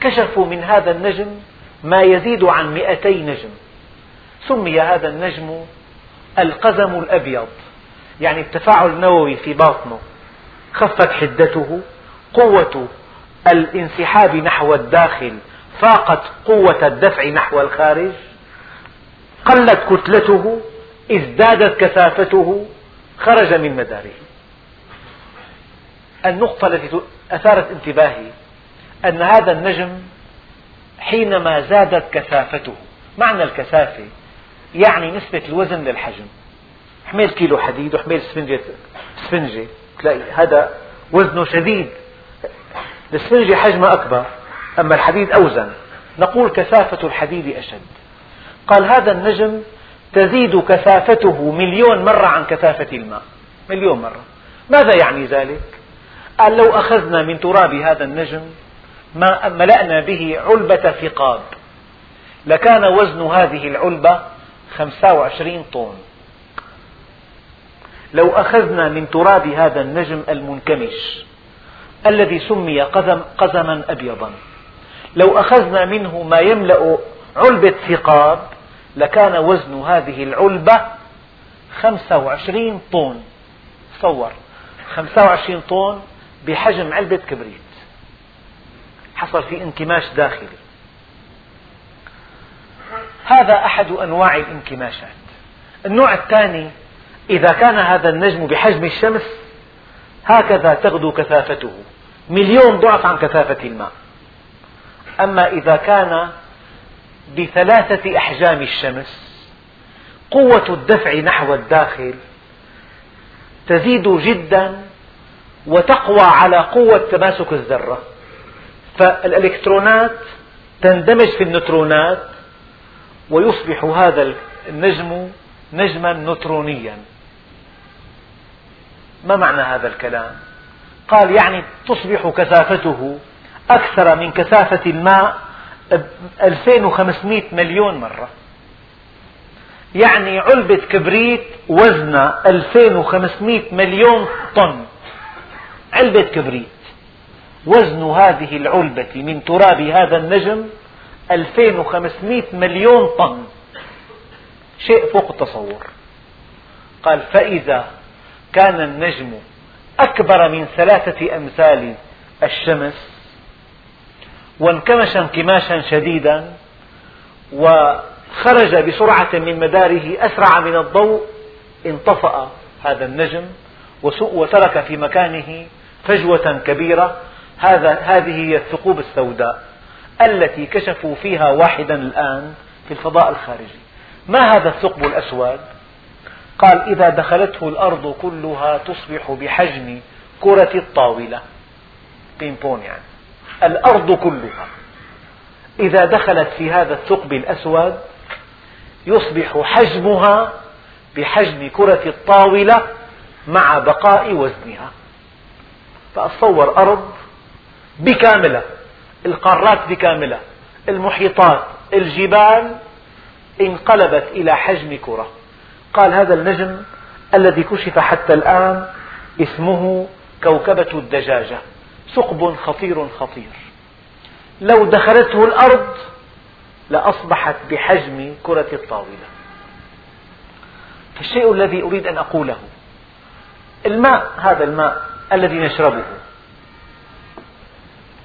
كشفوا من هذا النجم ما يزيد عن 200 نجم. سمي هذا النجم القزم الأبيض يعني التفاعل النووي في باطنه. خفت حدته قوة الانسحاب نحو الداخل فاقت قوة الدفع نحو الخارج. قلت كتلته ازدادت كثافته خرج من مداره. النقطة التي أثارت انتباهي أن هذا النجم حينما زادت كثافته معنى الكثافة يعني نسبة الوزن للحجم. حمل كيلو حديد وحمل سفنجة, سفنجة. تلاقي هذا وزنه شديد. السفنجة حجمها أكبر أما الحديد أوزن. نقول كثافة الحديد أشد. قال هذا النجم تزيد كثافته مليون مرة عن كثافة الماء. مليون مرة. ماذا يعني ذلك؟ قال لو أخذنا من تراب هذا النجم ما ملأنا به علبة ثقاب. لكان وزن هذه العلبة 25 طن. لو أخذنا من تراب هذا النجم المنكمش. الذي سمي قزم قزما أبيضا. لو أخذنا منه ما يملأ علبة ثقاب لكان وزن هذه العلبة 25 طن تصور. 25 طن بحجم علبة كبريت. حصل في انكماش داخلي. هذا أحد أنواع الانكماشات. النوع الثاني إذا كان هذا النجم بحجم الشمس هكذا تغدو كثافته. مليون ضعف عن كثافة الماء. أما إذا كان بثلاثة أحجام الشمس قوة الدفع نحو الداخل تزيد جدا وتقوى على قوة تماسك الذرة. فالإلكترونات تندمج في النيوترونات ويصبح هذا النجم نجما نوترونيا ما معنى هذا الكلام؟ قال يعني تصبح كثافته أكثر من كثافة الماء 2500 مليون مرة. يعني علبة كبريت وزنها 2500 مليون طن. علبة كبريت. وزن هذه العلبة من تراب هذا النجم 2500 مليون طن. شيء فوق التصور. قال فإذا كان النجم أكبر من ثلاثة أمثال الشمس وانكمش انكماشا شديدا خرج بسرعة من مداره أسرع من الضوء انطفأ هذا النجم وترك في مكانه فجوة كبيرة هذا هذه هي الثقوب السوداء التي كشفوا فيها واحدا الآن في الفضاء الخارجي ما هذا الثقب الأسود؟ قال إذا دخلته الأرض كلها تصبح بحجم كرة الطاولة. يعني. الأرض كلها. إذا دخلت في هذا الثقب الأسود يصبح حجمها بحجم كرة الطاولة مع بقاء وزنها. فأتصور أرض بكاملة. القارات بكاملة. المحيطات الجبال انقلبت إلى حجم كرة. قال هذا النجم الذي كشف حتى الآن اسمه كوكبة الدجاجة ثقب خطير خطير. لو دخلته الأرض لأصبحت بحجم كرة الطاولة. فالشيء الذي أريد أن أقوله الماء هذا الماء الذي نشربه.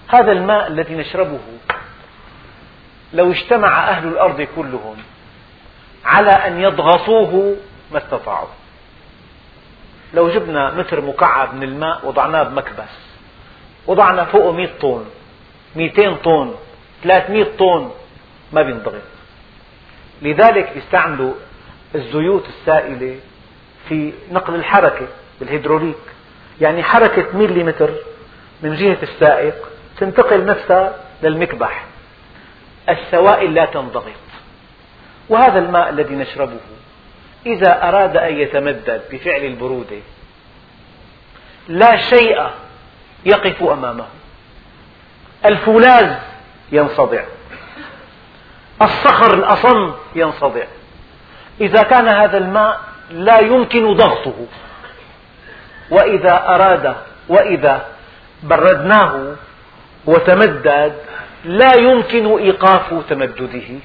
هذا الماء الذي نشربه لو اجتمع أهل الأرض كلهم على أن يضغطوه ما استطاعوا. لو جبنا متر مكعب من الماء وضعناه بمكبس وضعنا فوقه 100 طن 200 طن 300 طن ما بينضغط. لذلك يستعملوا الزيوت السائلة في نقل الحركة بالهيدروليك. يعني حركة مليمتر من جهة السائق تنتقل نفسها للمكبح. السوائل لا تنضغط. وهذا الماء الذي نشربه إذا أراد أن يتمدد بفعل البرودة لا شيء يقف أمامه. الفولاذ ينصدع. الصخر الأصم ينصدع. إذا كان هذا الماء لا يمكن ضغطه. وإذا أراد وإذا بردناه وتمدد لا يمكن إيقاف تمدده.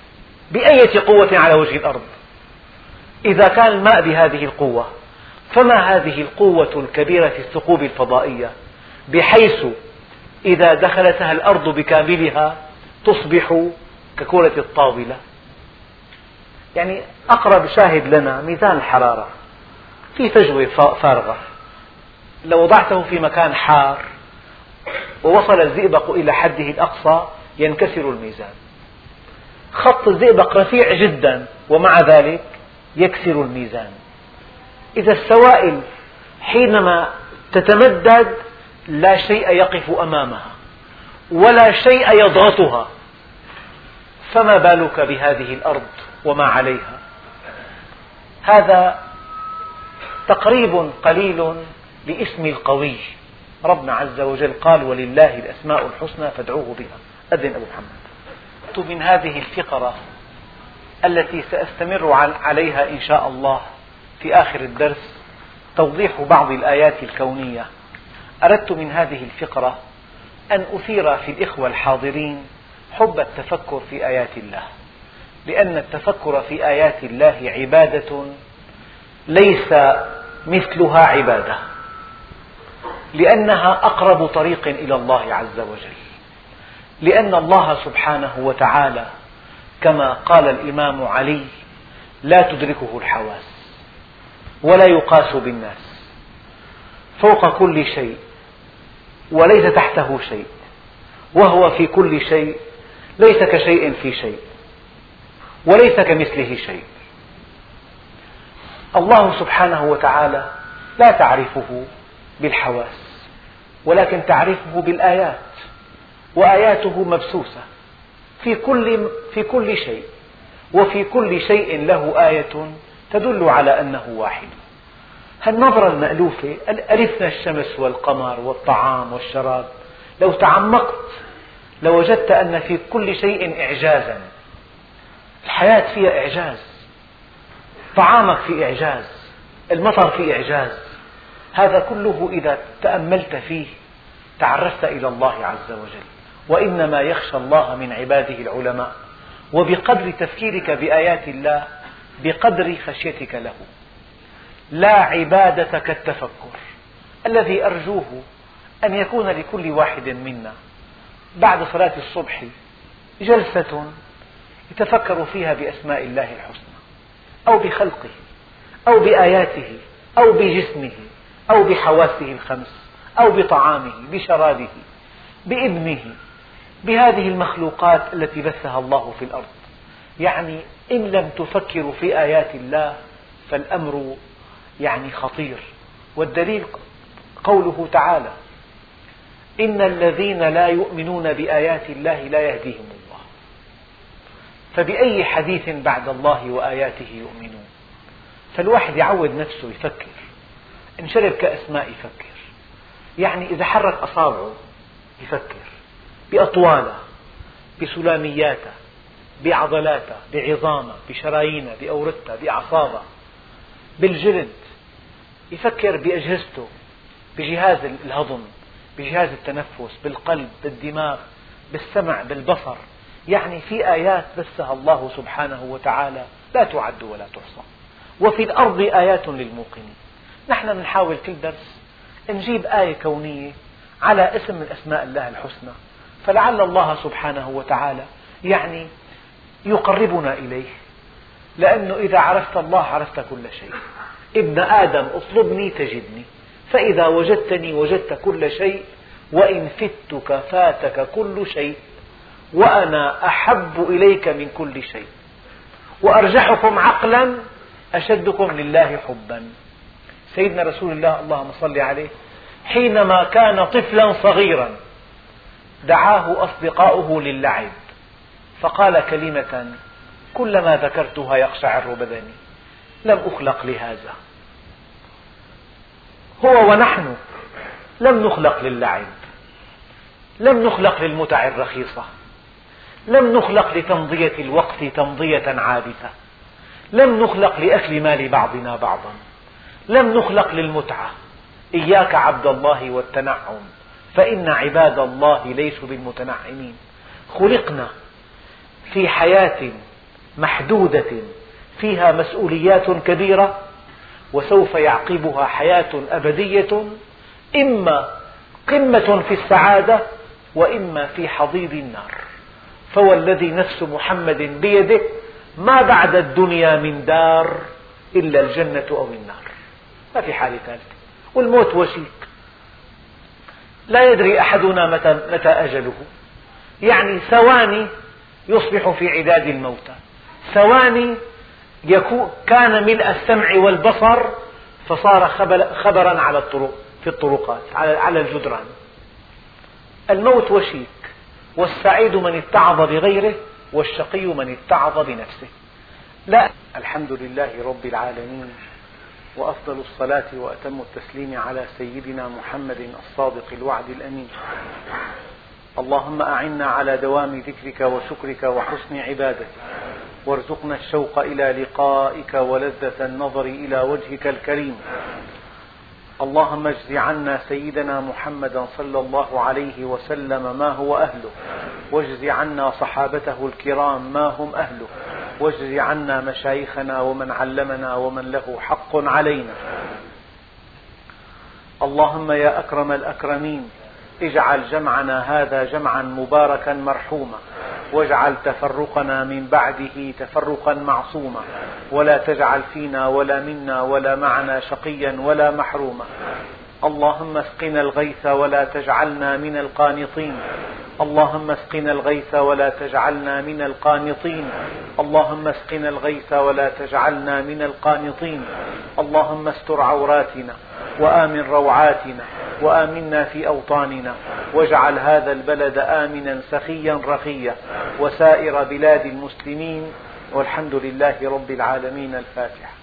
بأية قوة على وجه الأرض. إذا كان الماء بهذه القوة فما هذه القوة الكبيرة في الثقوب الفضائية؟ بحيث إذا دخلتها الأرض بكاملها تصبح ككرة الطاولة. يعني أقرب شاهد لنا ميزان الحرارة في فجوة فارغة. لو وضعته في مكان حار ووصل الزئبق إلى حده الأقصى ينكسر الميزان. خط الزئبق رفيع جدا ومع ذلك يكسر الميزان. إذا السوائل حينما تتمدد لا شيء يقف أمامها ولا شيء يضغطها فما بالك بهذه الأرض وما عليها؟ هذا تقريب قليل لاسم القوي. ربنا عز وجل قال ولله الأسماء الحسنى فادعوه بها. أذن أبو محمد. من هذه الفقرة التي سأستمر عليها إن شاء الله في آخر الدرس توضيح بعض الآيات الكونية. أردت من هذه الفقرة أن أثير في الإخوة الحاضرين حب التفكر في آيات الله لأن التفكر في آيات الله عبادة ليس مثلها عبادة لأنها أقرب طريق إلى الله عز وجل. لأن الله سبحانه وتعالى كما قال الإمام علي لا تدركه الحواس ولا يقاس بالناس فوق كل شيء وليس تحته شيء وهو في كل شيء ليس كشيء في شيء وليس كمثله شيء. الله سبحانه وتعالى لا تعرفه بالحواس ولكن تعرفه بالآيات. وآياته مبثوثة. في كل في كل شيء. وفي كل شيء له آية تدل على أنه واحد. هالنظرة المألوفة ألفنا الشمس والقمر والطعام والشراب. لو تعمقت لوجدت أن في كل شيء إعجازا. الحياة فيها إعجاز. طعامك في إعجاز. المطر في إعجاز. هذا كله إذا تأملت فيه تعرفت إلى الله عز وجل. وإنما يخشى الله من عباده العلماء. وبقدر تفكيرك بآيات الله بقدر خشيتك له. لا عبادة كالتفكر الذي أرجوه أن يكون لكل واحد منا. بعد صلاة الصبح جلسة يتفكر فيها بأسماء الله الحسنى أو بخلقه أو بآياته أو بجسمه أو بحواسه الخمس أو بطعامه بشرابه بإبنه بهذه المخلوقات التي بثها الله في الأرض. يعني إن لم تفكروا في آيات الله فالأمر يعني خطير. والدليل قوله تعالى إن الذين لا يؤمنون بآيات الله لا يهديهم الله. فبأي حديث بعد الله وآياته يؤمنون؟ فالواحد يعود نفسه يفكر. إن شرب كأس ماء يفكر. يعني إذا حرك أصابعه يفكر. بأطواله بسلامياته بعضلاته بعظامه بشرايينه بأورتها بأعصابه. بالجلد يفكر بأجهزته بجهاز الهضم بجهاز التنفس بالقلب بالدماغ بالسمع بالبصر. يعني في آيات بثها الله سبحانه وتعالى لا تعد ولا تحصى. وفي الأرض آيات للموقنين. نحن نحاول كل درس نجيب آية كونية على اسم من أسماء الله الحسنى. فلعل الله سبحانه وتعالى يعني يقربنا إليه. لأنه إذا عرفت الله عرفت كل شيء. ابن آدم اطلبني تجدني. فإذا وجدتني وجدت كل شيء وإن فتك فاتك كل شيء وأنا أحب إليك من كل شيء. وأرجحكم عقلا أشدكم لله حبا. سيدنا رسول الله اللهم صل عليه حينما كان طفلا صغيرا. دعاه أصدقاؤه للعب. فقال كلمة كلما ذكرتها يقشعر بدني. لم أخلق لهذا. هو ونحن لم نخلق للعب. لم نخلق للمتع الرخيصة. لم نخلق لتمضية الوقت تمضية عابثة. لم نخلق لأكل مال بعضنا بعضا. لم نخلق للمتعة. إياك عبد الله والتنعم. فإن عباد الله ليسوا بالمتنعمين. خلقنا في حياة محدودة فيها مسؤوليات كبيرة وسوف يعقبها حياة أبدية إما قمة في السعادة وإما في حضيض النار. فوالذي نفس محمد بيده ما بعد الدنيا من دار إلا الجنة أو النار. ما في حالة ثالثة والموت وشيك لا يدري أحدنا متى, متى أجله. يعني ثواني يصبح في عداد الموتى. ثواني كان ملء السمع والبصر فصار خبرا على الطرق في الطرقات على الجدران. الموت وشيك والسعيد من اتعظ بغيره والشقي من اتعظ بنفسه. لا الحمد لله رب العالمين. وأفضل الصلاة وأتم التسليم على سيدنا محمد الصادق الوعد الأمين. اللهم أعنا على دوام ذكرك وشكرك وحسن عبادتك. وارزقنا الشوق إلى لقائك ولذة النظر إلى وجهك الكريم. اللهم اجز عنا سيدنا محمدا صلى الله عليه وسلم ما هو أهله. واجز عنا صحابته الكرام ما هم أهله. واجز عنا مشايخنا ومن علمنا ومن له حق علينا. اللهم يا أكرم الأكرمين اجعل جمعنا هذا جمعا مباركا مرحوما. واجعل تفرقنا من بعده تفرقا معصوما. ولا تجعل فينا ولا منا ولا معنا شقيا ولا محروما. اللهم اسقنا الغيث ولا تجعلنا من القانطين. اللهم اسقنا الغيث ولا تجعلنا من القانطين. اللهم اسقنا الغيث ولا تجعلنا من القانطين. اللهم استر عوراتنا وآمن روعاتنا وآمنا في أوطاننا. واجعل هذا البلد آمنا سخيا رخيا وسائر بلاد المسلمين. والحمد لله رب العالمين. الفاتحة.